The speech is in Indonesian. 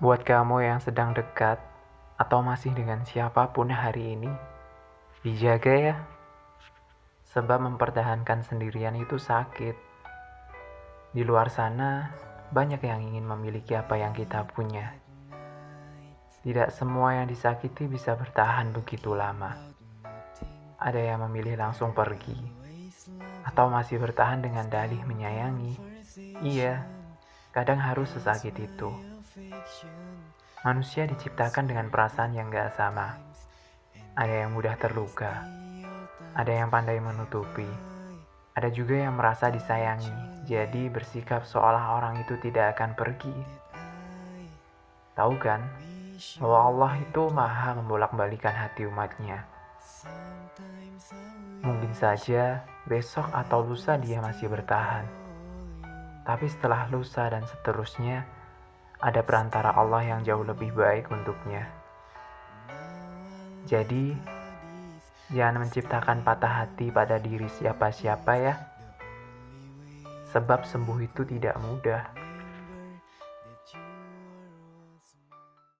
Buat kamu yang sedang dekat atau masih dengan siapa pun hari ini, dijaga ya. Sebab mempertahankan sendirian itu sakit. Di luar sana, banyak yang ingin memiliki apa yang kita punya. Tidak semua yang disakiti bisa bertahan begitu lama. Ada yang memilih langsung pergi, atau masih bertahan dengan dalih menyayangi. Iya, kadang harus sesakit itu. Manusia diciptakan dengan perasaan yang gak sama. Ada yang mudah terluka, ada yang pandai menutupi, ada juga yang merasa disayangi, jadi bersikap seolah orang itu tidak akan pergi. Tahu kan, bahwa Allah itu maha membolak-balikan hati umatnya. Mungkin saja besok atau lusa dia masih bertahan. Tapi setelah lusa dan seterusnya, ada perantara Allah yang jauh lebih baik untuknya. Jadi, jangan menciptakan patah hati pada diri siapa-siapa ya. Sebab sembuh itu tidak mudah.